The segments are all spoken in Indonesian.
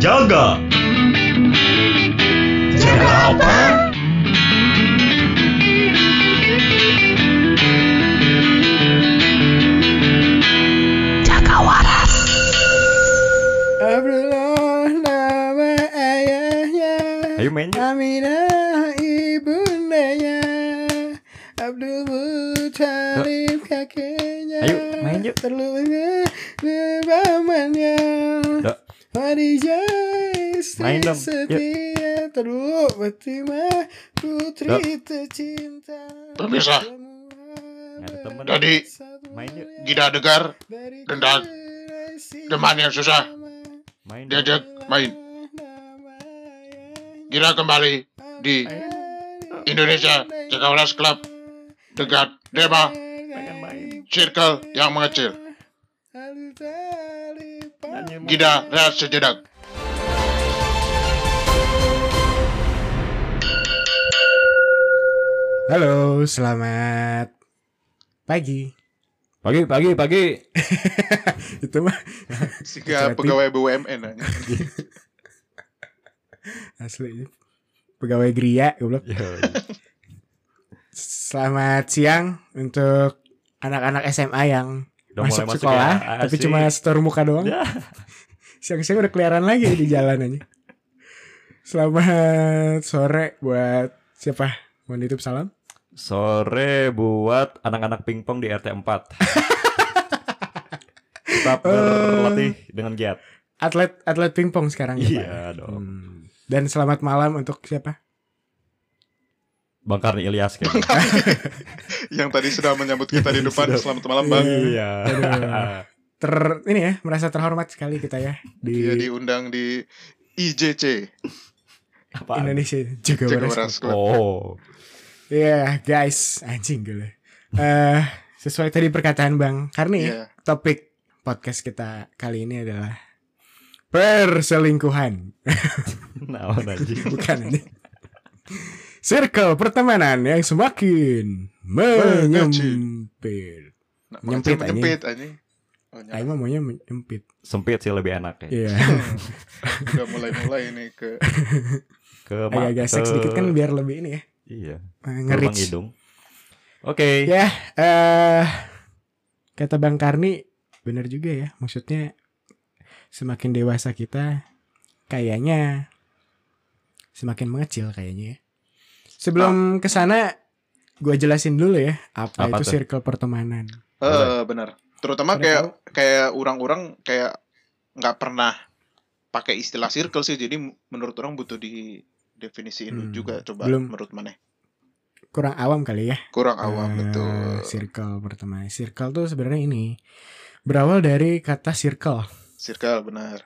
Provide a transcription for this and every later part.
Jaga. Jaga apa? Abdullah nama ayahnya Ayo main. Aminah ibundanya Abdul Muthalib kakeknya Ayo, main yuk. Terluka pamannya Dok. Khadijah istri Main dong, setia Terlalu Fatimah putri tercinta Pemirsa. Ada temen. Jadi, Main yuk. Gida Degar dan teman yang susah Main. diajak main. Gida kembali di Indonesia Cekawalas Club dekat Dema Pengen main. Circle yang mengecil. Gida rehat sejenak. Halo, selamat pagi. Pagi, pagi, pagi. Itu mah Sehingga Berarti- pegawai BUMN aja. asli pegawai Gria goblok. Yo. Selamat siang untuk anak-anak SMA yang Udah masuk, mulai sekolah, ya. tapi Asik. cuma setor muka doang. Ya. Siang-siang udah keliaran lagi di jalan aja. Selamat sore buat siapa? Mohon titip salam. Sore buat anak-anak pingpong di RT 4. Tetap Eh. berlatih dengan giat. Atlet atlet pingpong sekarang ya, Pak? Iya dong. Hmm. Dan selamat malam untuk siapa? Bang Karni Ilyas kayaknya. Yang tadi sudah menyambut kita di depan. Selamat malam Bang. Iya. Ter ini ya merasa terhormat sekali kita ya di Dia diundang di IJC. Apaan? Indonesia juga Jaga Waras. Oh. Iya guys, anjing gue. Eh sesuai tadi perkataan Bang Karni, Iya. topik podcast kita kali ini adalah perselingkuhan. Nah, anjing. Bukan ini. Circle pertemanan yang semakin menyempit. Nah, Nyempit, macam anjing. Nyempit anjing. Oh, Aing mah maunya menyempit. Sempit sih lebih enak ya. Iya. udah mulai-mulai ini ke Ke Agak-agak seks ke- dikit kan biar lebih ini ya. Iya. eh, Ngerich. hidung. Oke. Ya, eh kata Bang Karni bener juga ya. Maksudnya semakin dewasa kita kayaknya semakin mengecil kayaknya ya. Sebelum ke sana gua jelasin dulu ya apa, Apa itu tuh? circle pertemanan. Eh benar. Terutama Pada kayak tahu? kayak orang-orang kayak nggak pernah pakai istilah circle sih. Jadi menurut orang butuh di definisiin Hmm, juga coba belum. menurut mana. Kurang awam kali ya. Kurang awam Eh, betul. Circle pertemanan. Circle tuh sebenarnya ini berawal dari kata circle. Circle benar.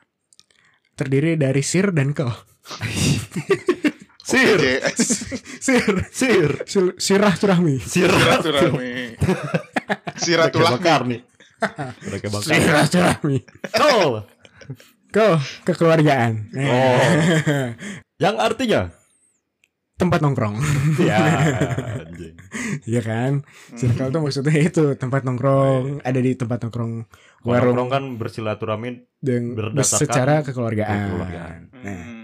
Terdiri dari sir dan kel. Sir. Sir, Sir. Sir. Bang Silaturahmi. Karni. Udah kayak Bang Karni. Sirah-turahmi. Kol. Kau kekeluargaan. Oh. Yang artinya? tempat nongkrong. Ya, anjing. Iya kan? Circle tuh maksudnya itu tempat nongkrong, ada di tempat nongkrong Warung warung kan bersilaturahmi dan berdasarkan secara kekeluargaan. kekeluargaan. Nah, Hmm.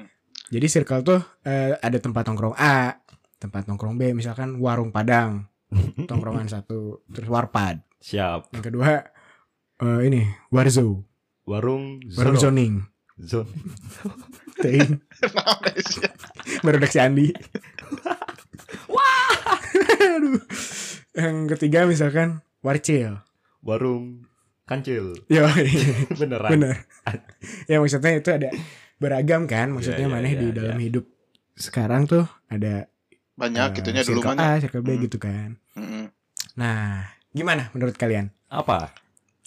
Jadi circle tuh eh, ada tempat nongkrong A, tempat nongkrong B, misalkan warung Padang, tongkrongan satu, terus warpad. siap. Yang kedua eh, ini warzo, Warung warung Zono. zoning. Zon. Ting, baru si Andi. Aduh. Yang ketiga misalkan warcil. Warung Kancil. Yo, Beneran. bener. ya maksudnya itu ada beragam kan, maksudnya Iya, iya, maneh di iya, dalam iya. hidup sekarang tuh ada Banyak gitunya dulu circle. A, circle B Hmm. gitu kan. Mm-mm. Nah, gimana menurut kalian? Apa?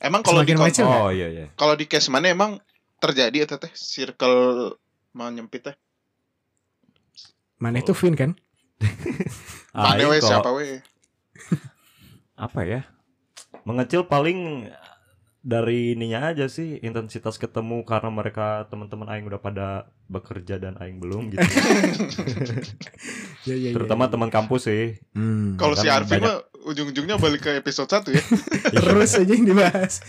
Emang kalau di? Oh iya iya. kalau di case mana emang terjadi ya teh circle menyempit teh? Mana Oh. itu Vin kan? Ah, Mana we siapa we? apa ya? Mengecil paling dari ininya aja sih intensitas ketemu karena mereka teman-teman aing udah pada bekerja dan aing belum gitu. Ya, ya, ya, Terutama ya. teman kampus sih. Hmm. Kalau si Kan Arfi banyak- mah ujung-ujungnya balik ke episode 1 ya. Terus aja yang dibahas.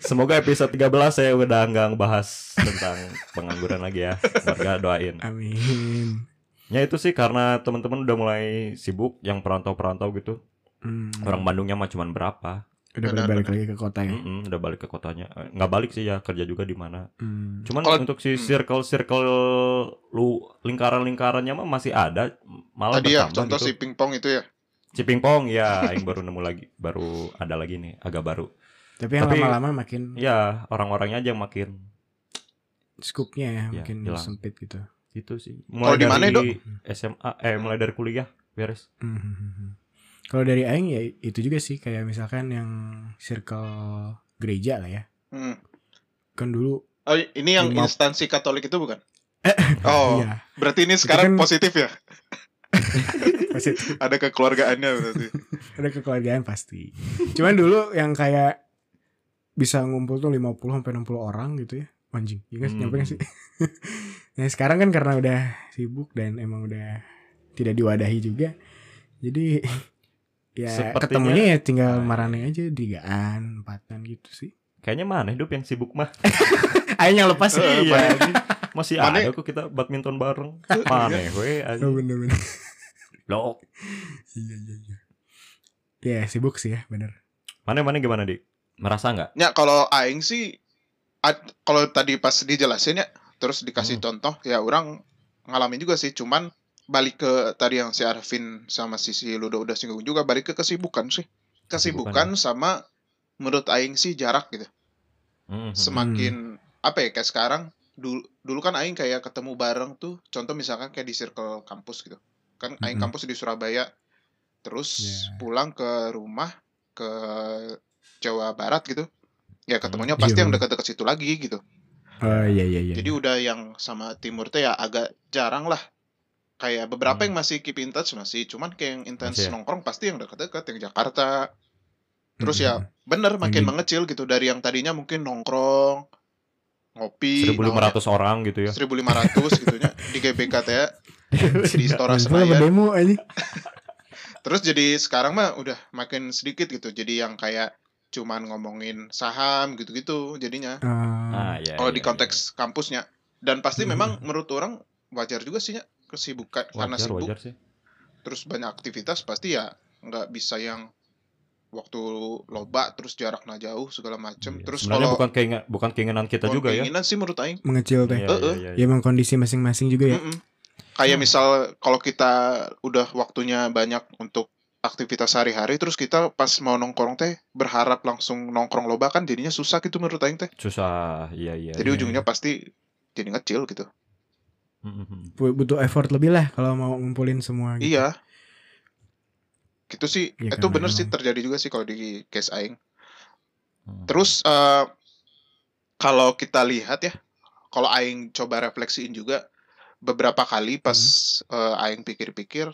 Semoga episode 13 saya udah nggak ngebahas tentang pengangguran lagi ya. Warga doain. Amin. Ya itu sih karena teman-teman udah mulai sibuk yang perantau-perantau gitu. Hmm. Orang Bandungnya mah cuman berapa? Udah Benar, balik benar. lagi ke kota ya. Mm-mm, udah balik ke kotanya. Eh, Nggak balik sih ya kerja juga di mana. Hmm. Cuman Kalau- untuk si hmm. circle-circle lu lingkaran-lingkarannya mah masih ada, malah Tadi ya contoh gitu. si pingpong itu ya. Cipingpong ya, yang baru nemu lagi, baru ada lagi nih, agak baru. Tapi yang lama-lama makin Ya orang-orangnya aja yang makin scoopnya ya, Ya, makin hilang. sempit gitu. itu sih. Kalau di mana, Dok? SMA, eh mulai dari kuliah beres. Hmm. Kalau dari Aing ya itu juga sih kayak misalkan yang circle gereja lah ya. Hmm. Kan dulu Oh, ini yang Lima- instansi Katolik itu bukan? Oh, iya berarti ini sekarang kan- positif ya? pasti Ada kekeluargaannya berarti. ada kekeluargaan pasti. Cuman dulu yang kayak bisa ngumpul tuh 50 sampai 60 orang gitu ya. Anjing, ya kan Hmm. nyampe sih? nah, sekarang kan karena udah sibuk dan emang udah tidak diwadahi juga. Jadi ya Sepertinya- ketemunya ya tinggal Ah, iya. marane aja tigaan, empatan gitu sih. Kayaknya mana hidup yang sibuk mah? Aing yang lepas Eh, iya, anjing. masih Mana- ada kok kita badminton bareng. Mana we Oh anjing. bener-bener. Loh, Iya iya iya. Ya sibuk sih ya bener. mana mana gimana, Dik? Merasa nggak? Ya kalau aing sih kalau tadi pas dijelasin ya terus dikasih Hmm. contoh ya orang ngalamin juga sih cuman balik ke tadi yang si Arvin sama si si Ludo udah singgung juga balik ke kesibukan sih. Kesibukan sama menurut aing sih jarak gitu. Mhm. Semakin apa ya kayak sekarang dulu dulu kan aing kayak ketemu bareng tuh contoh misalkan kayak di circle kampus gitu. Kan aing Mhm. kampus di Surabaya terus Yeah. pulang ke rumah ke Jawa Barat gitu. Ya ketemunya Hmm. pasti Iya. yang dekat-dekat situ lagi gitu. Oh iya iya iya. Jadi udah yang sama timur teh ya agak jarang lah. Kayak beberapa Hmm. yang masih keep in touch masih, cuman kayak yang intens Masih ya? nongkrong pasti yang dekat-dekat yang Jakarta. Terus ya Mhm. bener makin di- mengecil gitu dari yang tadinya mungkin nongkrong ngopi 1500 orang gitu ya. 1500 gitu nya di GBK teh ya. di Istora Senayan. demo aja. Terus jadi sekarang mah udah makin sedikit gitu. Jadi yang kayak cuman ngomongin saham gitu-gitu jadinya. Ah, iya. Kalau iya, di konteks kampusnya. Dan pasti Hmm. memang menurut orang wajar juga sih ya kesibukan iya. karena wajar, sibuk wajar sih. terus banyak aktivitas pasti ya nggak bisa yang waktu loba terus jaraknya jauh segala macem Iya. terus Sebenarnya kalau bukan keinginan bukan keinginan kita bukan juga ya. keinginan sih menurut aing Mengecil teh. Iya, Eh, iya, eh. iya, Ya emang kondisi masing-masing juga ya. Mm-mm. kayak misal kalau kita udah waktunya banyak untuk aktivitas sehari-hari terus kita pas mau nongkrong teh berharap langsung nongkrong loba kan jadinya susah gitu menurut aing teh Susah, iya iya. jadi iya. ujungnya pasti jadi ngecil gitu Butuh effort lebih lah kalau mau ngumpulin semua gitu. iya gitu sih Iya, itu karena bener sih terjadi juga sih kalau di case aing Mhm. Terus eh, kalau kita lihat ya, kalau aing coba refleksiin juga beberapa kali pas eh, aing pikir-pikir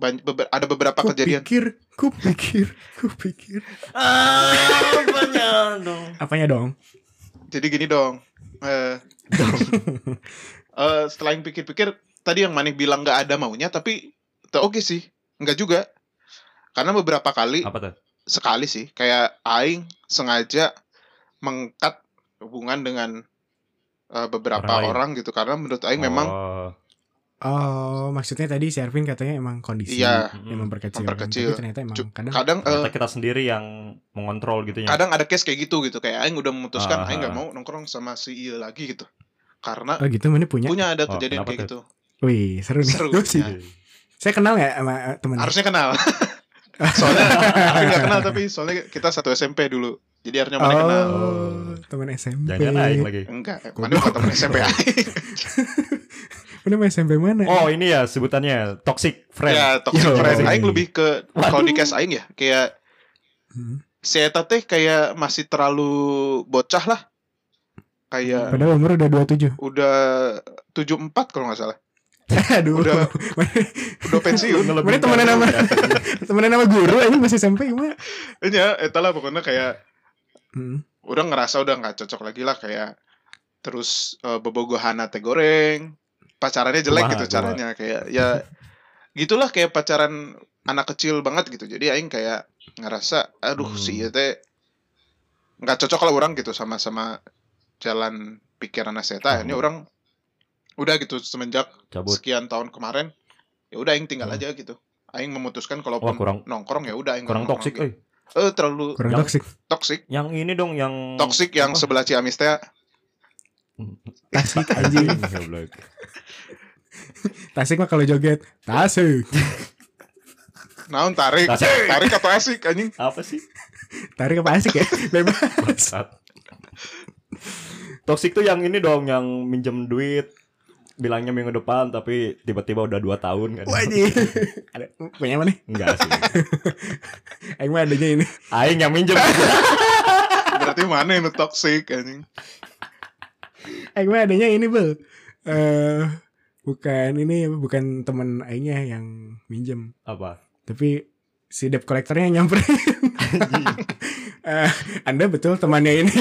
beber- ada beberapa Ku kejadian pikir, ku pikir, ku pikir. Ah, apanya dong? Apanya dong? jadi gini dong. Eh eh, setelah aing pikir-pikir tadi yang Manik bilang nggak ada maunya tapi oke sih, nggak juga. Karena beberapa kali Apa tuh? sekali sih kayak aing sengaja mengkat hubungan dengan eh, beberapa Orang lain. orang gitu karena menurut aing memang Oh, Oh, maksudnya tadi si Arvin katanya emang kondisi Iya. yang memperkecil. Memperkecil. Tapi ternyata emang kadang kadang eh, ternyata kita sendiri yang mengontrol gitu ya. kadang ada case kayak gitu gitu kayak aing udah memutuskan Ah, aing nggak ah. mau nongkrong sama si iya lagi gitu karena Oh gitu mana punya? punya ada Oh, kejadian kenapa kayak tuh? gitu Wih, seru nih. Seru, sih. ya. Saya kenal ya sama eh, temen harusnya kenal soalnya tapi nggak kenal tapi soalnya kita satu SMP dulu jadi harusnya mana kenal Oh, teman SMP. Jangan aing lagi. enggak mana bukan teman SMP aing Mana sama SMP mana? Oh, ini ya sebutannya toxic friend. ya toxic Yo. friend aing lebih ke kalau di case aing ya kayak Hmm. si Eta teh kayak masih terlalu bocah lah kayak Padahal umur udah 27. udah 74 kalau nggak salah Aduh. Udah- udah pensiun Mana temenan sama temenan sama guru aja masih SMP gimana? ya eta lah pokoknya kayak Hmm. udah ngerasa udah nggak cocok lagi lah kayak terus eh, bobogohan teh goreng pacarannya jelek Kumaha, gitu caranya kayak ya gitulah kayak pacaran anak kecil banget gitu jadi aing kayak ngerasa aduh Hmm. si ieu teh nggak cocok lah orang gitu sama sama jalan pikiran saya akhirnya Hmm. orang udah gitu semenjak cabut sekian tahun kemarin ya udah aing tinggal Hmm. aja gitu aing memutuskan wah kalaupun kurang nongkrong ya udah aing kurang toksik euy eh terlalu Kurang toksik. toksik yang ini dong yang toksik yang apa? sebelah Ciamis teh Tasik anjing. Tasik mah kalau joget. Tasik. naon tarik Tasik. tarik atau asik anjing apa sih Tarik apa asik ya? Bebas. Bangsat. Toxic tuh yang ini dong yang minjem duit bilangnya minggu depan tapi tiba-tiba udah dua tahun kan. Wajib. Ada punya mana? Enggak sih. Aing mah adanya ini. Aing yang minjem. berarti mana yang toksik anjing Aing mah adanya ini, Bel. Eh bukan ini apa, bukan teman aingnya yang minjem, Apa? tapi si debt collectornya yang nyamperin. Eh, anda betul temannya ini.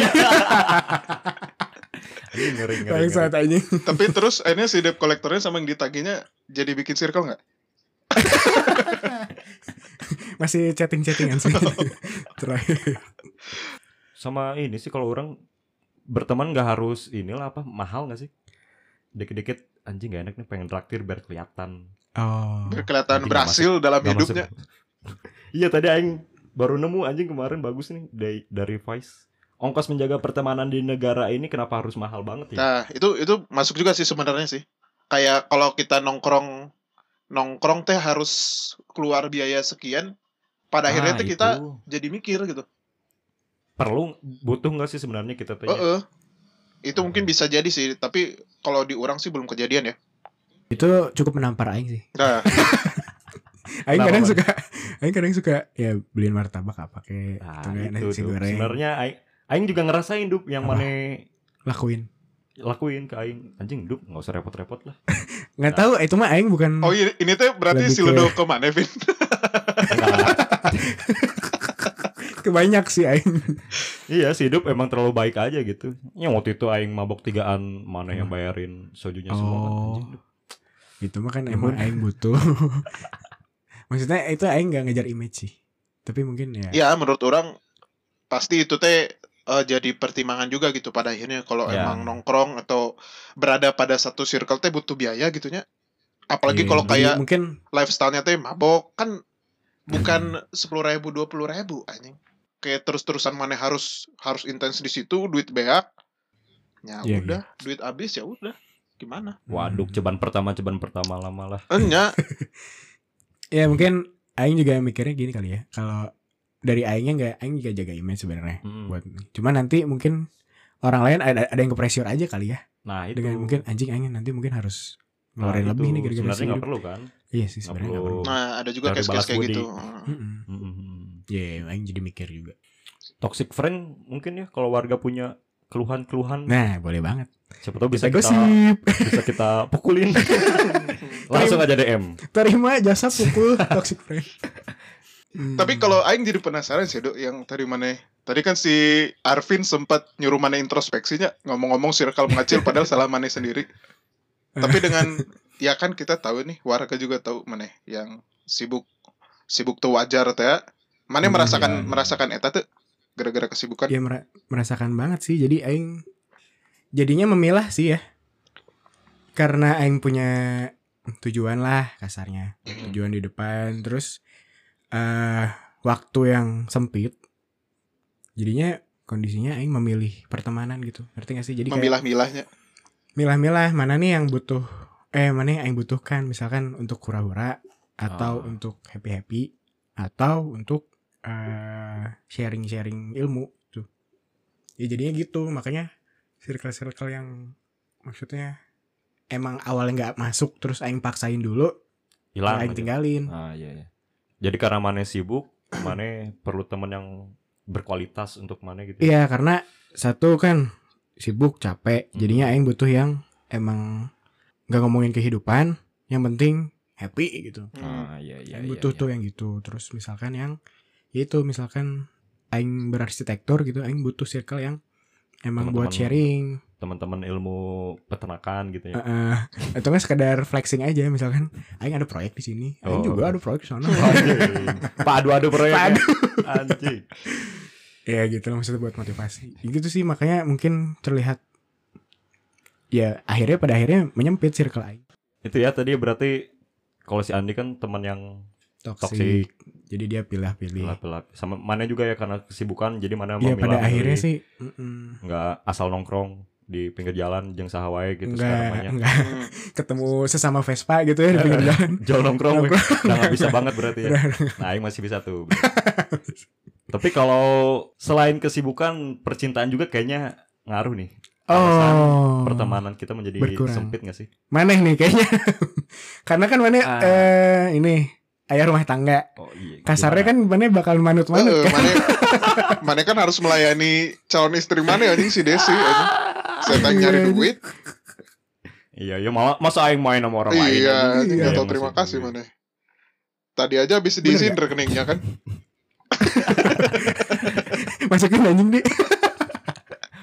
Ngeri ngeri. Ngeri. anjing. tapi terus akhirnya si debt collectornya sama yang ditagihnya jadi bikin circle nggak Masih chatting-chattingan sih. Terakhir. Sama ini sih kalau orang berteman nggak harus inilah apa mahal nggak sih? Dikit-dikit anjing gak enak nih pengen traktir biar kelihatan. Oh. biar kelihatan berhasil dalam Nggak hidupnya masuk. iya tadi aing baru nemu anjing kemarin bagus nih dari dari Vice. Ongkos menjaga pertemanan di negara ini kenapa harus mahal banget ya? Nah, itu itu masuk juga sih sebenarnya sih. Kayak kalau kita nongkrong nongkrong teh harus keluar biaya sekian, pada akhirnya Ah, teh kita itu. jadi mikir gitu. perlu butuh nggak sih sebenarnya kita tuh ya? Heeh. Itu mungkin bisa jadi sih, tapi kalau di orang sih belum kejadian ya. Itu cukup menampar aing sih. Nah, Aing kadang suka aing kadang suka ya beliin martabak apa kayak Nah, atau enggak itu nasi goreng Sebenarnya aing, aing juga ngerasain dup yang mana lakuin. lakuin ke aing anjing dup nggak usah repot-repot lah. Nggak Nah. tahu itu mah aing bukan oh ini, ini teh berarti si ke- Ludo ke mana, Vin? Kebanyak sih aing. iya si dup emang terlalu baik aja gitu. Yang waktu itu aing mabok tigaan mana yang Hmm. bayarin sojunya semua kan Oh. anjing. Dup. Gitu mah kan Ya emang aing butuh. Maksudnya itu aing nggak ngejar image sih. Tapi mungkin ya. Ya, menurut orang pasti itu teh eh, jadi pertimbangan juga gitu pada akhirnya kalau Ya. emang nongkrong atau berada pada satu circle teh butuh biaya gitunya. Apalagi Iya, kalau kayak mungkin lifestyle-nya teh mabok kan bukan sepuluh ribu dua puluh ribu anjing kayak terus-terusan mana harus harus intens di situ duit beak ya Iya, udah duit habis ya udah gimana Waduh, Hmm. ceban pertama ceban pertama lama lah. enya ya mungkin aing juga mikirnya gini kali ya. Kalau dari aingnya nggak aing juga jaga image sebenarnya Hmm. buat cuman nanti mungkin orang lain ada ada yang ke pressure aja kali ya Nah itu dengan mungkin anjing aing nanti mungkin harus Nah, ngeluarin itu lebih nih gara-gara sebenarnya nggak perlu kan? iya sih sebenarnya nggak perlu. nah ada juga case-case kayak budi. gitu. Mm-mm. Iya, aing jadi mikir juga. Toxic friend mungkin ya kalau warga punya keluhan-keluhan Nah, boleh banget. siapa tahu bisa Kita kita bisa kita pukulin langsung aja DM Terima jasa pukul toxic friend. Hmm. tapi kalau Aing jadi penasaran sih dok yang tadi mana tadi kan si Arvin sempat nyuruh mana introspeksinya ngomong-ngomong circle mengecil padahal salah mana sendiri tapi dengan ya kan kita tahu nih warga juga tahu mana yang sibuk sibuk tuh wajar teh ya. mana Hmm, merasakan iya, iya. merasakan eta tuh gara-gara kesibukan ya mera- merasakan banget sih. Jadi aing jadinya memilah sih ya. Karena aing punya tujuan lah kasarnya. Tujuan di depan terus eh waktu yang sempit. Jadinya kondisinya aing memilih pertemanan gitu. Ngerti gak sih? Jadi memilah-milahnya milah-milah mana nih yang butuh eh mana yang aing butuhkan misalkan untuk hura-hura atau Ah. untuk happy-happy atau untuk eh, sharing-sharing ilmu tuh. Ya jadinya gitu, makanya circle-circle yang maksudnya emang awalnya nggak masuk terus aing paksain dulu, hilang aing aja. tinggalin. ah iya, iya. Jadi karena mana sibuk mana perlu teman yang berkualitas untuk mana gitu Iya, karena satu kan sibuk, capek, Hmm. jadinya aing butuh yang emang nggak ngomongin kehidupan, yang penting happy gitu. Hmm. ah iya iya Aing iya, butuh iya. tuh yang gitu terus misalkan yang ya itu misalkan aing berarsitektur gitu aing butuh circle yang emang Teman-teman buat sharing teman-teman ilmu peternakan gitu ya. Heeh. atau nggak sekedar flexing aja misalkan aing ada proyek di sini aing Oh. juga ada proyek di sana Anjing. Padu-adu proyeknya. Padu. Anjing. ya gitu lah maksudnya buat motivasi gitu sih makanya mungkin terlihat ya akhirnya pada akhirnya menyempit circle aing Itu ya tadi berarti kalau si Andi kan teman yang toxic, toksik, jadi dia pilih-pilih. Sama mana juga ya karena kesibukan jadi mana ya pada akhirnya sih mm-mm. nggak asal nongkrong di pinggir jalan jeng sahawai gitu sekarang enggak namanya. enggak Hmm. ketemu sesama Vespa gitu ya di pinggir jalan Jauh nongkrong, udah nggak bisa banget berarti ya. Nah, Aing masih bisa tuh. Tapi kalau selain kesibukan, percintaan juga kayaknya ngaruh nih. Alasan oh Pertemanan kita menjadi Berkurang. sempit gak sih? maneh nih kayaknya karena kan maneh Ah. eh, ini ayah rumah tangga Oh iya. kasarnya kan maneh bakal manut-manut Eh, kan Mane, Mane kan harus melayani calon istri mana anjing si Desi anjing. Saya tanya nyari Iya, duit. Iya, iya malah masa aing main sama orang lain. Iya, anjing Iya, nggak tahu terima kasih duit. mana. Tadi aja habis diisiin rekeningnya kan. masukin anjing deh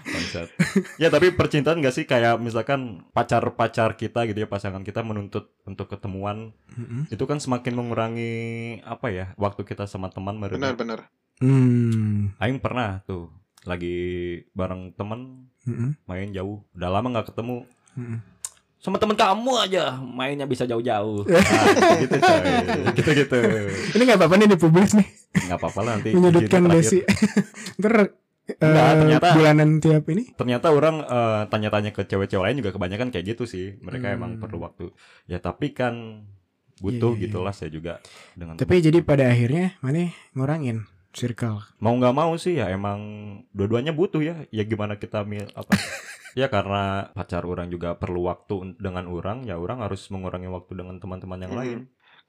Bangsat. ya tapi percintaan gak sih kayak misalkan pacar-pacar kita gitu ya pasangan kita menuntut untuk ketemuan itu kan semakin mengurangi apa ya waktu kita sama teman Benar mereka. benar. hmm. Aing pernah tuh lagi bareng temen Mm-mm. main jauh. Udah lama nggak ketemu. Mm-mm. sama temen kamu aja. Mainnya bisa jauh-jauh. Nah, gitu coy. Gitu gitu. Ini nggak apa-apa nih di publik nih. Nggak apa-apa lah nanti menyudutkan. Desi. ntar Enggak, ternyata- bulanan tiap ini. Ternyata orang eh, tanya-tanya ke cewek-cewek lain juga kebanyakan kayak gitu sih. Mereka Hmm. emang perlu waktu. Ya tapi kan butuh Iya, iya, gitulah saya juga dengan tapi jadi pada akhirnya mana ngurangin circle. Mau nggak mau sih ya emang dua-duanya butuh ya. Ya gimana kita mil apa? Ya karena pacar orang juga perlu waktu dengan orang ya orang harus mengurangi waktu dengan teman-teman yang Hmm. lain.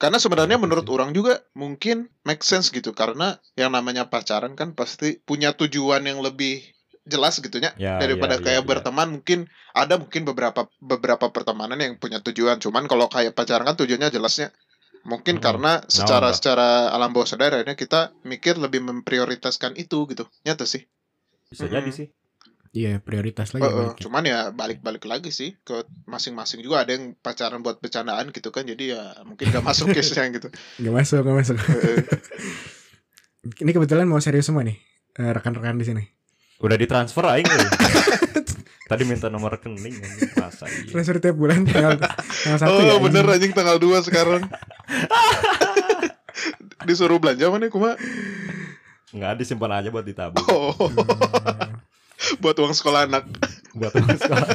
Karena sebenarnya Gitu menurut sih. orang juga mungkin make sense gitu karena yang namanya pacaran kan pasti punya tujuan yang lebih jelas gitu ya ya daripada ya, kayak ya, berteman mungkin ada mungkin beberapa beberapa pertemanan yang punya tujuan. Cuman kalau kayak pacaran kan tujuannya jelasnya mungkin Hmm. karena secara enggak. secara alam bawah sadar akhirnya kita mikir lebih memprioritaskan itu gitu nyata sih bisa Mm-mm. jadi sih iya prioritas lagi Heeh, baliknya. cuman ya balik-balik lagi sih ke masing-masing juga ada yang pacaran buat bercandaan gitu kan jadi ya mungkin gak masuk case yang gitu nggak masuk nggak masuk ini kebetulan mau serius semua nih eh, rekan-rekan di sini udah ditransfer aing. tadi minta nomor rekening anjing masa iya. Transfer tiap bulan tanggal tanggal satu oh ya bener anjing. anjing tanggal 2 sekarang. Disuruh belanja mana kuma? Nggak disimpan aja buat ditabung. Oh. Hmm. buat uang sekolah anak. Buat teman sekolah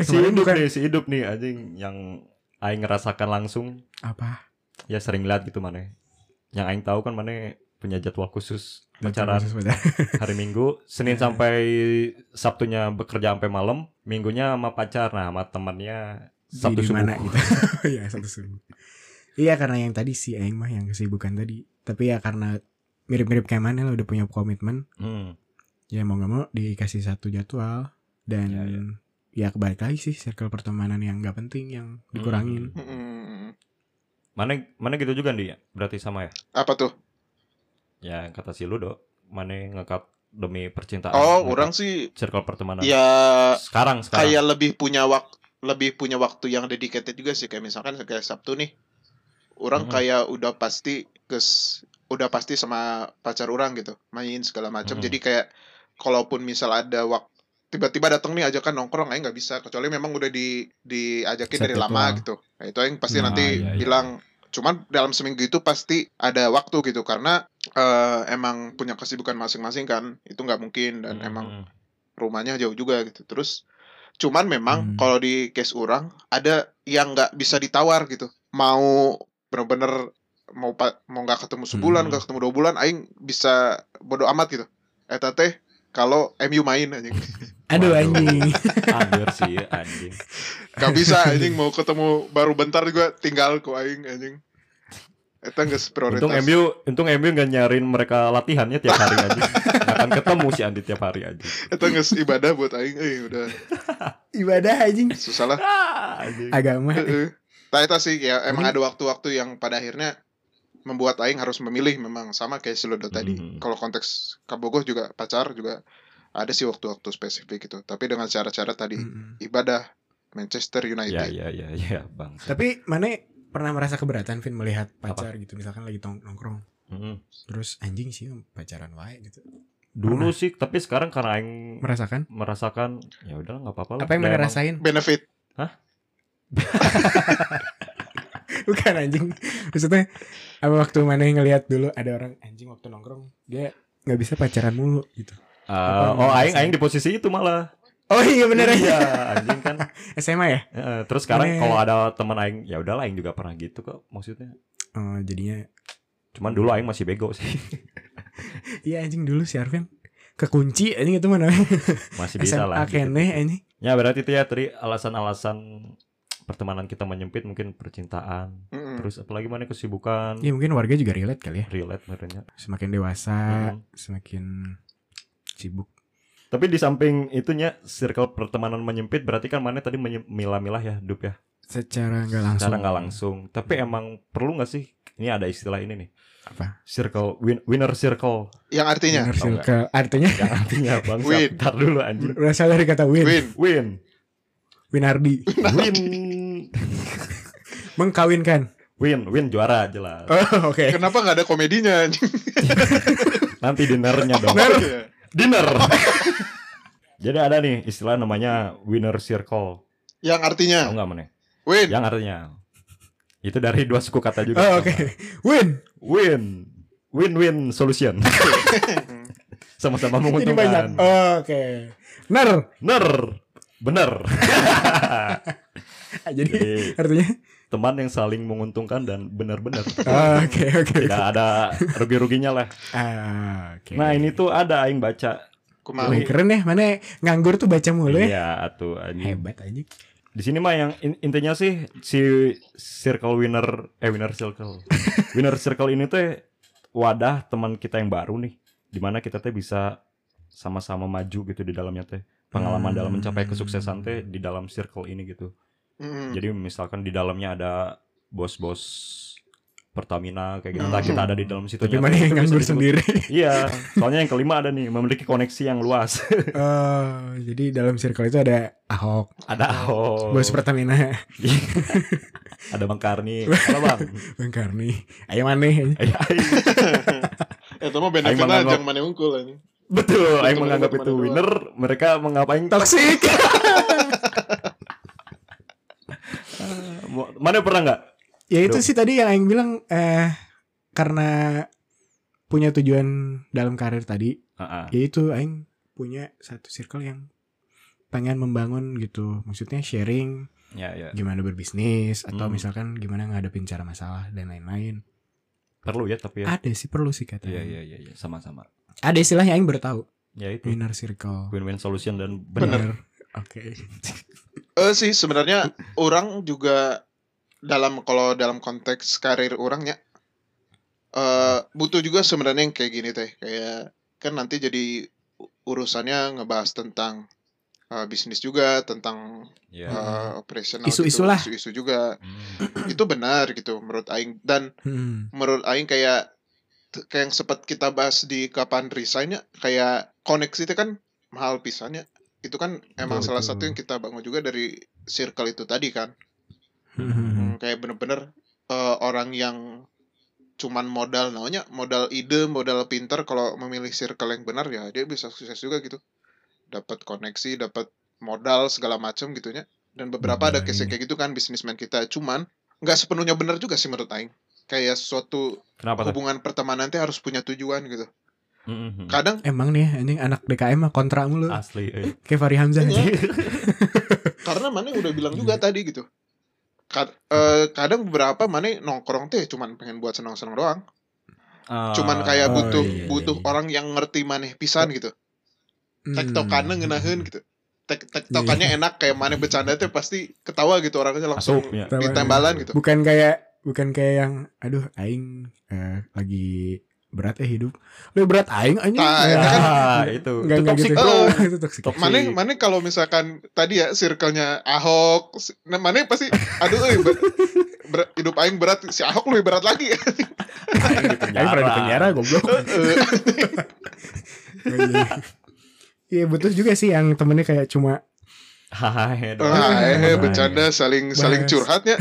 eh si hidup bukan nih si hidup nih anjing yang aing ngerasakan langsung. Apa? Ya sering lihat gitu mana. Yang aing tahu kan mana punya jadwal khusus pacaran hari Minggu Senin Ya. sampai Sabtunya bekerja sampai malam Minggunya sama pacar nah sama temannya Sabtu subuh. mana gitu. Iya Sabtu subuh. Iya karena yang tadi si Aing mah yang kesibukan tadi. Tapi ya karena mirip-mirip kayak mana lah udah punya komitmen. Hmm. ya mau nggak mau dikasih satu jadwal. Dan Ya, ya, ya. kebalik lagi sih circle pertemanan yang nggak penting yang dikurangin. Mm-mm. mana mana gitu juga nih ya berarti sama ya? Apa tuh ya yang kata si Ludo mana ngekat demi percintaan oh orang sih circle pertemanan ya sekarang sekarang kayak lebih punya waktu lebih punya waktu yang dedicated juga sih kayak misalkan kayak Sabtu nih orang Mhm. kayak udah pasti kes udah pasti sama pacar orang gitu main segala macam Mhm. jadi kayak kalaupun misal ada waktu tiba-tiba datang nih ajakan nongkrong aing nggak bisa kecuali memang udah di diajakin Set dari lama jadwal. gitu nah itu aing pasti Nah, nanti iya, iya. bilang cuman dalam seminggu itu pasti ada waktu gitu karena eh, emang punya kesibukan masing-masing kan itu nggak mungkin dan Hmm. emang rumahnya jauh juga gitu terus cuman memang Hmm. kalau di case orang ada yang nggak bisa ditawar gitu mau bener-bener mau mau nggak ketemu sebulan Hmm. nggak ketemu dua bulan aing bisa bodo amat gitu eta teh kalau MU main anjing aduh Waduh. anjing. Anjir sih anjing. Nggak bisa anjing. Mau ketemu baru bentar juga tinggal ku aing anjing. Eta nggak prioritas. Untung MU untung MU nggak nyariin mereka latihannya tiap hari aja nggak akan ketemu si Andi tiap hari aja eta nggak ibadah buat aing eh udah. Ibadah anjing. Susah lah. Ah, agama. Heeh. Nah, itu sih ya emang ada waktu-waktu yang pada akhirnya membuat aing harus memilih memang sama kayak si Lodo tadi. Mhm. Kalau konteks Kabogoh juga pacar juga ada sih waktu-waktu spesifik gitu tapi dengan cara-cara tadi Mm-mm. ibadah Manchester Ya United ya ya ya bang. Tapi mana pernah merasa keberatan Vin melihat pacar gitu misalkan lagi tong nongkrong Mm-mm. terus anjing sih pacaran wae gitu. Dulu sih, tapi sekarang karena aing Merasakan? merasakan ya udahlah nggak apa-apa lah. Apa yang Udah mana emang- rasain? benefit Bukan anjing. Maksudnya apa waktu mana ngelihat dulu ada orang anjing waktu nongkrong dia nggak bisa pacaran mulu gitu. Apa oh aing aing di posisi itu malah. Oh iya bener Iya, aja. anjing kan. SMA ya? Heeh, terus sekarang kalau ada teman aing, ya udahlah aing juga pernah gitu kok maksudnya. Oh jadinya Cuman dulu aing masih bego sih. iya anjing dulu si Arvin kekunci anjing itu mana Masih bisa SMA lah. gitu. kene anjing. Ya berarti itu ya tadi alasan-alasan pertemanan kita menyempit mungkin percintaan. Mm-mm. Terus apalagi mana kesibukan. Ya mungkin warga juga relate kali ya. Relate merenya. Semakin dewasa, Hmm. semakin sibuk. Tapi di samping itunya circle pertemanan menyempit berarti kan mana tadi milah-milah ya, Dup ya. Secara nggak langsung. Secara nggak langsung. Tapi emang perlu nggak sih? Ini ada istilah ini nih. Apa? Circle win- winner circle. yang artinya Inner Tahu nggak? circle. Artinya Yang artinya bang. Win. Ntar dulu anjing. berasal dari kata win. win Win. Winardi. Win. Mengkawinkan. Win. Win juara jelas. Oh, oke. kenapa nggak ada komedinya anjing? Nanti dinernya dong. Iya. Dinner. Jadi ada nih istilah namanya winner circle. yang artinya Tahu nggak mana? win Yang artinya itu dari dua suku kata juga. Oh, oke. Win. Win. Win-win solution. Sama-sama Jadi banyak. menguntungkan. Oh, oke. Ner. Bener. Bener. Jadi Jadi artinya teman yang saling menguntungkan dan benar-benar. Oke oke. Tidak ada rugi-ruginya lah. Ah, oke. Nah ini tuh ada aing baca. kumaha Wih, keren ya. Mana nganggur tuh baca mulu ya. Iya atuh anjing. Hebat aja. Di sini mah yang in- intinya sih si circle winner eh winner circle. winner circle ini tuh wadah teman kita yang baru nih. Di mana kita teh bisa sama-sama maju gitu di dalamnya teh. Pengalaman Hmm. dalam mencapai kesuksesan teh di dalam circle ini gitu. Mm-mm. Jadi misalkan di dalamnya ada bos-bos Pertamina kayak gitu. Hmm. Entah kita ada di dalam situ. Tapi mana yang nganggur sendiri. Iya, soalnya yang kelima ada nih memiliki koneksi yang luas. Oh, jadi dalam circle itu ada Ahok, ada Ahok, bos Pertamina, ada Bang Karni, halo Bang. Bang Karni, ayo maneh. Eh, aing- itu mah menganggap- aja yang mana unggul anjing Betul, Aing Teman-teman menganggap itu winner, mereka mengapain Toxic. Mana pernah nggak? ya itu Duh. sih tadi yang Aing bilang eh karena punya tujuan dalam karir tadi, Ah, ah. yaitu Aing punya satu circle yang pengen membangun gitu. Maksudnya sharing Ya, ya. gimana berbisnis atau Hmm. misalkan gimana ngadepin cara masalah dan lain-lain. Perlu ya tapi ya. Ada sih perlu sih katanya. Iya, iya, iya, sama-sama. Ada istilahnya Aing baru tahu. Ya itu Winner circle. win-win solution dan benar. Oke. eh sih sebenarnya orang juga dalam kalau dalam konteks karir orangnya eh butuh juga sebenarnya yang kayak gini teh kayak kan nanti jadi urusannya ngebahas tentang eh, bisnis juga tentang Ya. eh, operational Isu-isu gitu, lah. isu-isu juga Hmm. itu benar gitu menurut aing dan Hmm. menurut aing kayak kayak yang sempat kita bahas di kapan resignnya kayak koneksi itu kan mahal pisannya itu kan emang Betul, salah betul. satu yang kita bangun juga dari circle itu tadi kan? Hmm. Hmm, kayak bener-bener eh, orang yang cuman modal namanya modal ide modal pinter kalau memilih circle yang benar ya dia bisa sukses juga gitu. Dapat koneksi dapat modal segala macam gitunya. Dan beberapa ada Bener, case iya. kayak gitu kan bisnismen kita. Cuman nggak sepenuhnya benar juga sih menurut Aing. Kayak suatu Kenapa hubungan pertemanan teh harus punya tujuan gitu Hmm, kadang Emang nih anjing anak DKM mah kontra mulu. Asli. eh. Kayak Fahri Hamzah Iya. anjing. karena mana udah bilang juga Iya. tadi gitu Kad- eh, kadang beberapa mana nongkrong teh cuman pengen buat senang-senang doang Ah, cuman kayak Oh, butuh iya, iya, butuh iya. orang yang ngerti maneh pisan gitu tektokannya Hmm. ngeunaheun gitu Tek tektokannya enak kayak maneh bercanda teh pasti ketawa gitu orangnya langsung Asup, ya. Ditembalan gitu Bukan kayak bukan kayak yang aduh aing eh, lagi berat eh hidup. Lu berat aing anjing. Nah, Ya, itu kan- Ah, itu. Enggak Itu toxic, gitu. bro. itu toxic. Maneh maneh kalau misalkan tadi ya circle-nya Ahok, nah maneh pasti aduh euy ber- ber- hidup aing berat si Ahok lebih berat lagi. Aing pernah di penjara goblok. Eh, Oh, iya. Iya butuh juga sih yang temennya kayak cuma Hahaha. Ah, doang. eh, Bahas. bercanda saling saling curhatnya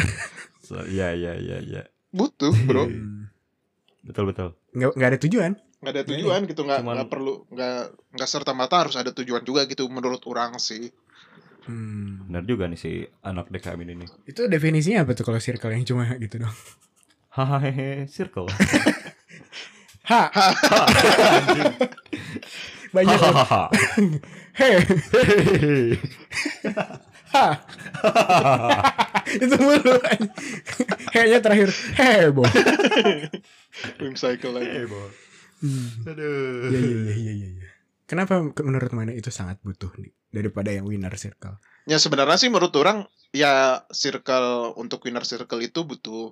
So, Iya iya iya iya. butuh bro hmm, Betul betul. Nggak nggak ada tujuan. nggak ada tujuan gitu nggak Cuman- nggak perlu nggak nggak serta merta harus ada tujuan juga gitu menurut orang sih Hmm. Benar juga nih si anak DKM ini nih. Itu definisinya apa tuh kalau circle yang cuma gitu dong? Hahaha circle. Ha, banyak. Hahaha. He, ha. itu mulu. Kayaknya terakhir heboh. Wim cycle lagi Bo. Hmm. Aduh. Iya iya iya iya iya. Kenapa ke- menurut mana itu sangat butuh nih daripada yang winner circle? ya sebenarnya sih menurut orang ya circle untuk winner circle itu butuh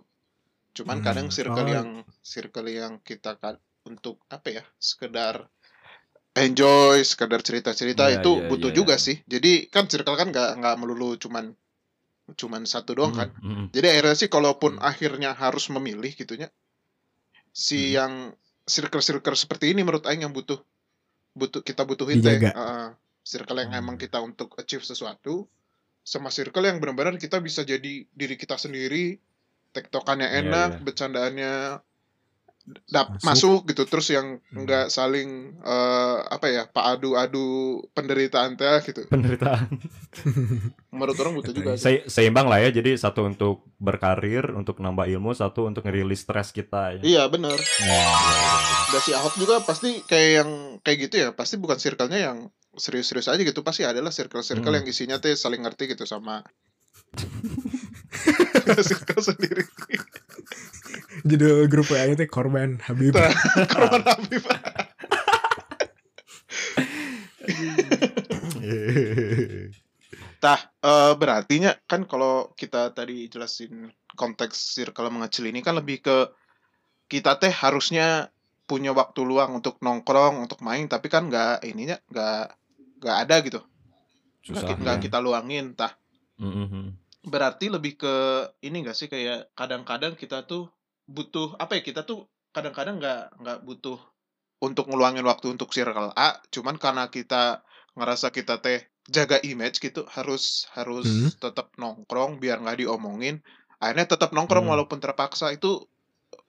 cuman Hmm. kadang circle Oh. yang circle yang kita kan untuk apa ya sekedar enjoy sekedar cerita-cerita Iya, itu iya, butuh iya, juga iya. sih jadi kan circle kan nggak nggak melulu cuman cuman satu doang kan Mm, mm, Jadi akhirnya sih kalaupun Hmm. akhirnya harus memilih gitunya si Hmm. yang circle-circle seperti ini menurut aing yang butuh butuh kita butuhin teh. Heeh. circle yang Hmm. emang kita untuk achieve sesuatu sama circle yang benar-benar kita bisa jadi diri kita sendiri tektokannya Iya, enak iya. bercandaannya dap, Masuk. masuk. gitu terus yang Hmm. enggak saling eh, apa ya pak adu-adu penderitaan teh gitu Penderitaan. menurut orang butuh juga. Se- seimbang lah ya. Jadi satu untuk berkarir, untuk nambah ilmu, satu untuk ngerilis stres kita. Ya. iya bener Ya, Dan si Ahok juga pasti kayak yang kayak gitu ya, pasti bukan circle-nya yang serius-serius aja gitu, pasti adalah circle-circle Hmm. yang isinya teh saling ngerti gitu sama circle sendiri. Judul grup WA itu korban Habib. Korban Habib. Tah, eh berartinya kan kalau kita tadi jelasin konteks circle mengecil ini kan lebih ke kita teh harusnya punya waktu luang untuk nongkrong, untuk main, tapi kan nggak ininya nggak nggak ada gitu, nggak Susah. nggak ya. kita luangin. Tah, Mm, mm, mm. Berarti lebih ke ini gak sih kayak kadang-kadang kita tuh butuh apa ya kita tuh kadang-kadang nggak nggak butuh untuk ngeluangin waktu untuk circle A cuman karena kita ngerasa kita teh jaga image gitu harus harus Hmm. tetap nongkrong biar nggak diomongin akhirnya tetap nongkrong Hmm. walaupun terpaksa itu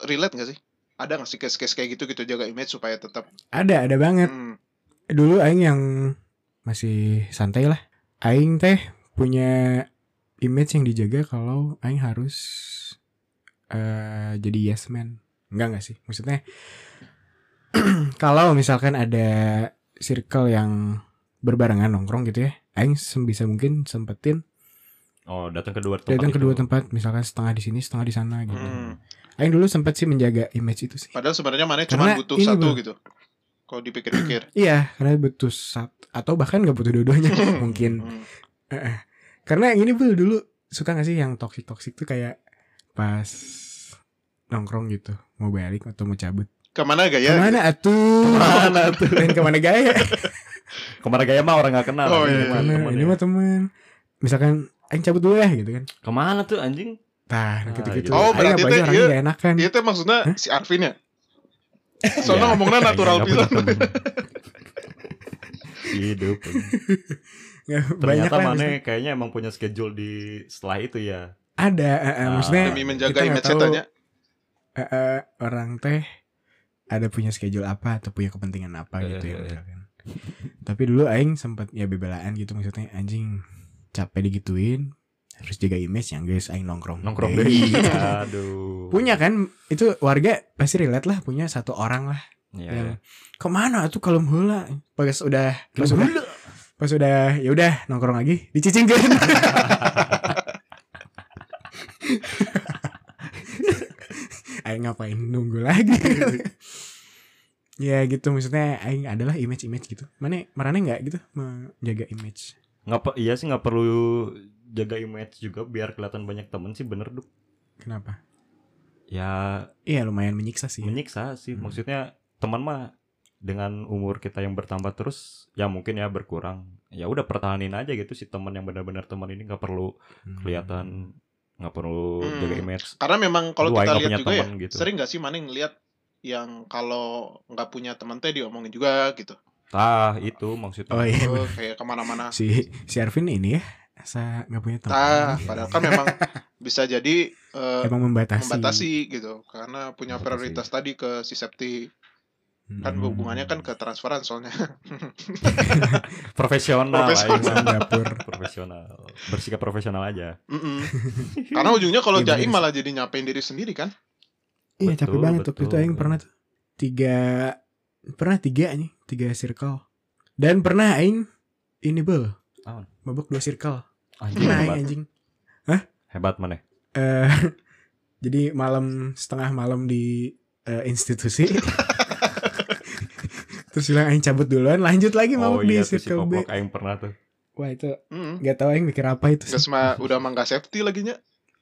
relate gak sih ada nggak sih case-case kayak gitu gitu jaga image supaya tetap Ada ada banget. hmm, Dulu aing yang masih santai lah. Aing teh punya image yang dijaga kalau aing harus eh jadi yes man. Enggak enggak sih? Maksudnya kalau misalkan ada circle yang berbarengan nongkrong gitu ya, aing sebisa mungkin sempetin Oh, datang kedua tempat datang itu. kedua tempat misalkan setengah di sini, setengah di sana gitu. hmm. Aing dulu sempat sih menjaga image itu sih. padahal sebenarnya mana cuma butuh satu Bro. gitu kalau dipikir-pikir Iya, karena butuh sat atau bahkan nggak butuh dua-duanya mungkin. Hmm. Karena yang ini bel dulu suka gak sih yang toxic toxic tuh kayak pas nongkrong gitu mau balik atau mau cabut. ke mana gaya Ke mana atuh? Ke mana tuh? Main ke mana gaya? Ke mana gaya mah orang gak kenal. Oh, Ini iya. mah Ke mana? temen Ini ya. mah temen. Misalkan Aing cabut dulu ya gitu kan. Ke mana tuh anjing? Tah, Ah, gitu-gitu. gitu. Oh, berarti teh, orangnya iya. gak enakan. Iya teh maksudnya Hah? si Arvin ya? Soalnya Ya, ngomongnya kayaknya natural pisan. Hidup. Ternyata mana kayaknya emang punya schedule di setelah itu ya. Ada, eh, Ah. maksudnya Demi menjaga image tahu, tanya. eh, eh, orang teh ada punya schedule apa atau punya kepentingan apa gitu ya misalkan. Tapi dulu aing sempat ya bebelaan gitu maksudnya anjing capek digituin harus jaga image yang guys aing nongkrong. Nongkrong Deh. Aduh. Punya kan itu warga pasti relate lah punya satu orang lah Ya, yang ya. ke mana tuh kalau hula pas udah pas udah pas udah ya udah nongkrong lagi dicicingkan Aing ngapain nunggu lagi. Ya gitu maksudnya Aing adalah image-image gitu. Mana marane nggak gitu menjaga image? Nggak iya sih nggak perlu jaga image juga biar kelihatan banyak temen sih bener duk. kenapa? Ya iya lumayan menyiksa sih menyiksa sih Hmm. maksudnya teman mah dengan umur kita yang bertambah terus ya mungkin ya berkurang ya udah pertahanin aja gitu si teman yang benar-benar teman ini nggak perlu Hmm. kelihatan nggak perlu Hmm. jaga image Karena memang kalau kita nggak lihat punya juga ya, teman gitu. sering gak sih mana ngeliat yang kalau nggak punya teman teh diomongin juga gitu. Tah itu maksudnya. Oh iya. Oh, kayak ke mana-mana. Si si Arvin ini ya, asa nggak punya teman. Nah, padahal kan memang bisa jadi Emang membatasi. membatasi gitu karena punya Membatasi. prioritas tadi ke si Septi kan Hmm. hubungannya kan ke transferan soalnya Profesional, Profesional. aing mah. Dapur. profesional. Bersikap profesional aja. Karena ujungnya kalau Iya, jaim malah jadi nyapain diri sendiri kan Iya Betul, capek banget waktu itu. Aing pernah tuh tiga pernah tiga nih tiga circle dan pernah Aing ini bel Apaan? mabok dua circle Anjing pernah Aing hebat. anjing Hebat mana? eh jadi malam setengah malam di eh, institusi terus bilang Aing cabut duluan lanjut lagi Oh mabok di iya tuh si circle B aing pernah tuh. wah itu Mm. nggak tahu Aing mikir apa itu Gak sama udah mah nggak safety lagi nya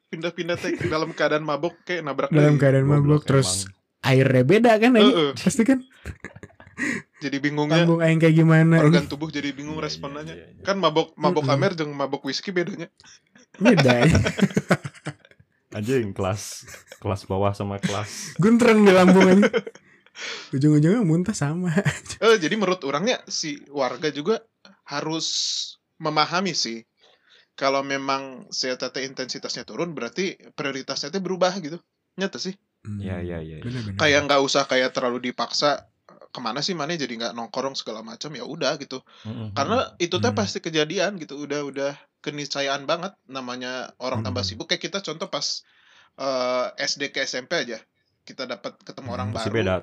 pindah-pindah teh dalam keadaan mabok kayak nabrak dalam keadaan mabok terus emang. airnya beda kan Aing Heeh. pasti kan jadi bingungnya tanggung Aing kayak gimana organ tubuh jadi bingung Iya, iya, iya, iya. kan mabok mabok Mm-mm. amer jeung mabok whisky bedanya beda Aing. Anjing kelas kelas bawah sama kelas. Guntreng di lambung aja. Ujung-ujungnya muntah sama. eh jadi menurut orangnya si warga juga harus memahami sih kalau memang CTT intensitasnya turun berarti prioritasnya itu berubah gitu nyata sih Iya iya iya. iya. Bener-bener. kayak nggak usah kayak terlalu dipaksa ke mana sih mana jadi nggak nongkrong segala macam ya udah gitu Mm-mm. karena itu teh Hmm. pasti kejadian gitu udah udah keniscayaan banget namanya orang tambah Hmm. sibuk kayak kita contoh pas eh, SD ke SMP aja kita dapat ketemu orang Masih baru beda.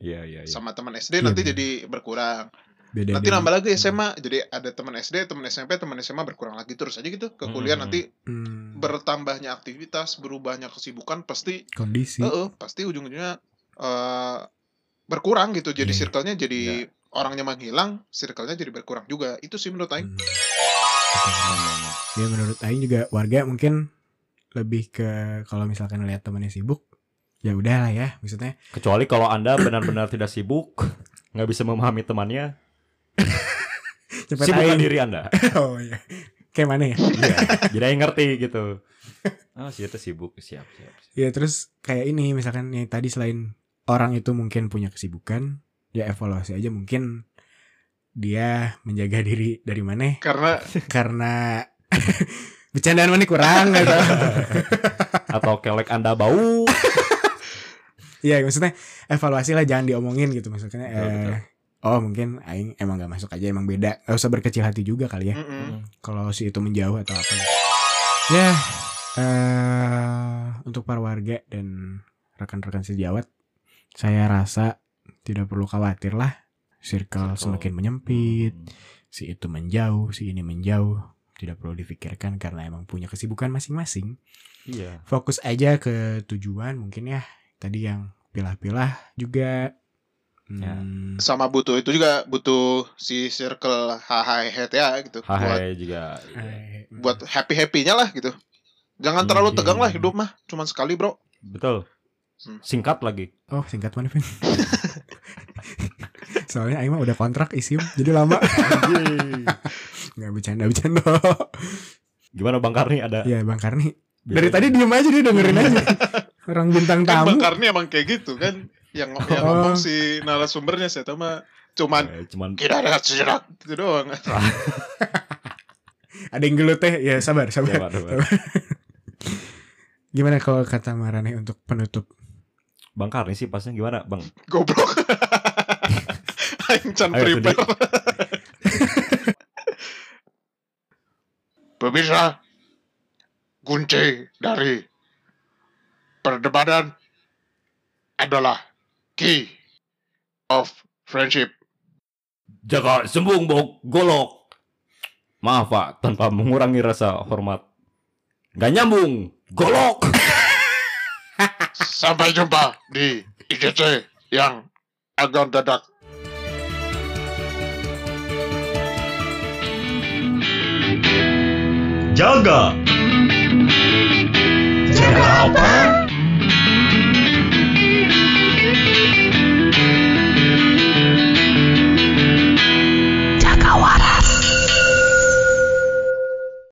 Iya iya iya. sama teman SD nanti bener. jadi berkurang beda nanti nambah lagi SMA jadi ada teman SD teman SMP teman SMA berkurang lagi terus aja gitu ke kuliah Hmm. nanti Hmm, bertambahnya aktivitas berubahnya kesibukan pasti kondisi. Heeh, pasti ujung-ujungnya eh berkurang gitu. Jadi Iya. circle-nya jadi orangnya menghilang, circle-nya jadi berkurang juga. Itu sih menurut Aing. Hmm. Ya menurut Aing juga warga mungkin lebih ke kalau misalkan lihat temannya sibuk, ya udah lah ya. Maksudnya Kecuali kalau Anda benar-benar tidak sibuk, nggak bisa memahami temannya, cepet sibukkan Aing. diri Anda. oh iya. Kayak mana ya? Iya. Jadi Aing ngerti gitu. Ah, si itu sibuk, siap, siap. siap. Ya terus kayak ini misalkan yang tadi selain orang itu mungkin punya kesibukan, ya evaluasi aja mungkin dia menjaga diri dari mana Karena karena bercandaan mana kurang gitu. Atau kelek Anda bau. Iya maksudnya evaluasi lah jangan diomongin gitu maksudnya. Betul, eh, betul. Oh mungkin Aing emang gak masuk aja emang beda. Gak usah berkecil hati juga kali ya. mm-mm. Kalau si itu menjauh atau apa. Ya eh untuk para warga dan rekan-rekan sejawat, saya rasa tidak perlu khawatir lah. Circle Circle. semakin menyempit, Hmm. si itu menjauh, si ini menjauh. Tidak perlu difikirkan karena emang punya kesibukan masing-masing. Iya. fokus aja ke tujuan mungkin ya tadi yang pilah-pilah juga Ya. Hmm, sama butuh itu juga butuh si circle HHHT ya gitu. Buat Hai juga. buat happy-happy-nya lah gitu. Jangan Hmm, terlalu iya, tegang lah iya. hidup mah, cuman sekali, Bro. Betul. Hmm. Singkat lagi. oh singkat mana Vin? soalnya Aing mah udah kontrak isim jadi lama nggak bercanda bercanda Gimana Bang Karni ada? ya Bang Karni Biar- dari tadi diem aja dia dengerin aja orang bintang Kan tamu Bang Karni emang kayak gitu kan. Yang, yang Oh. ngomong si narasumbernya saya tahu mah cuman Eh, cuman kita ada sejenak gitu doang. ada yang gelut teh ya sabar sabar Sabar, sabar. gimana kalau kata Marane untuk penutup Bang Karni sih pasnya gimana, Bang? Goblok. Aing can Ayo, prepare. Pemirsa, kunci dari perdebatan adalah key of friendship. Jaga sembung bok golok. Maaf Pak, tanpa mengurangi rasa hormat. Gak nyambung, golok. Sampai jumpa di IGC yang agak dadak. Jaga. Jaga apa?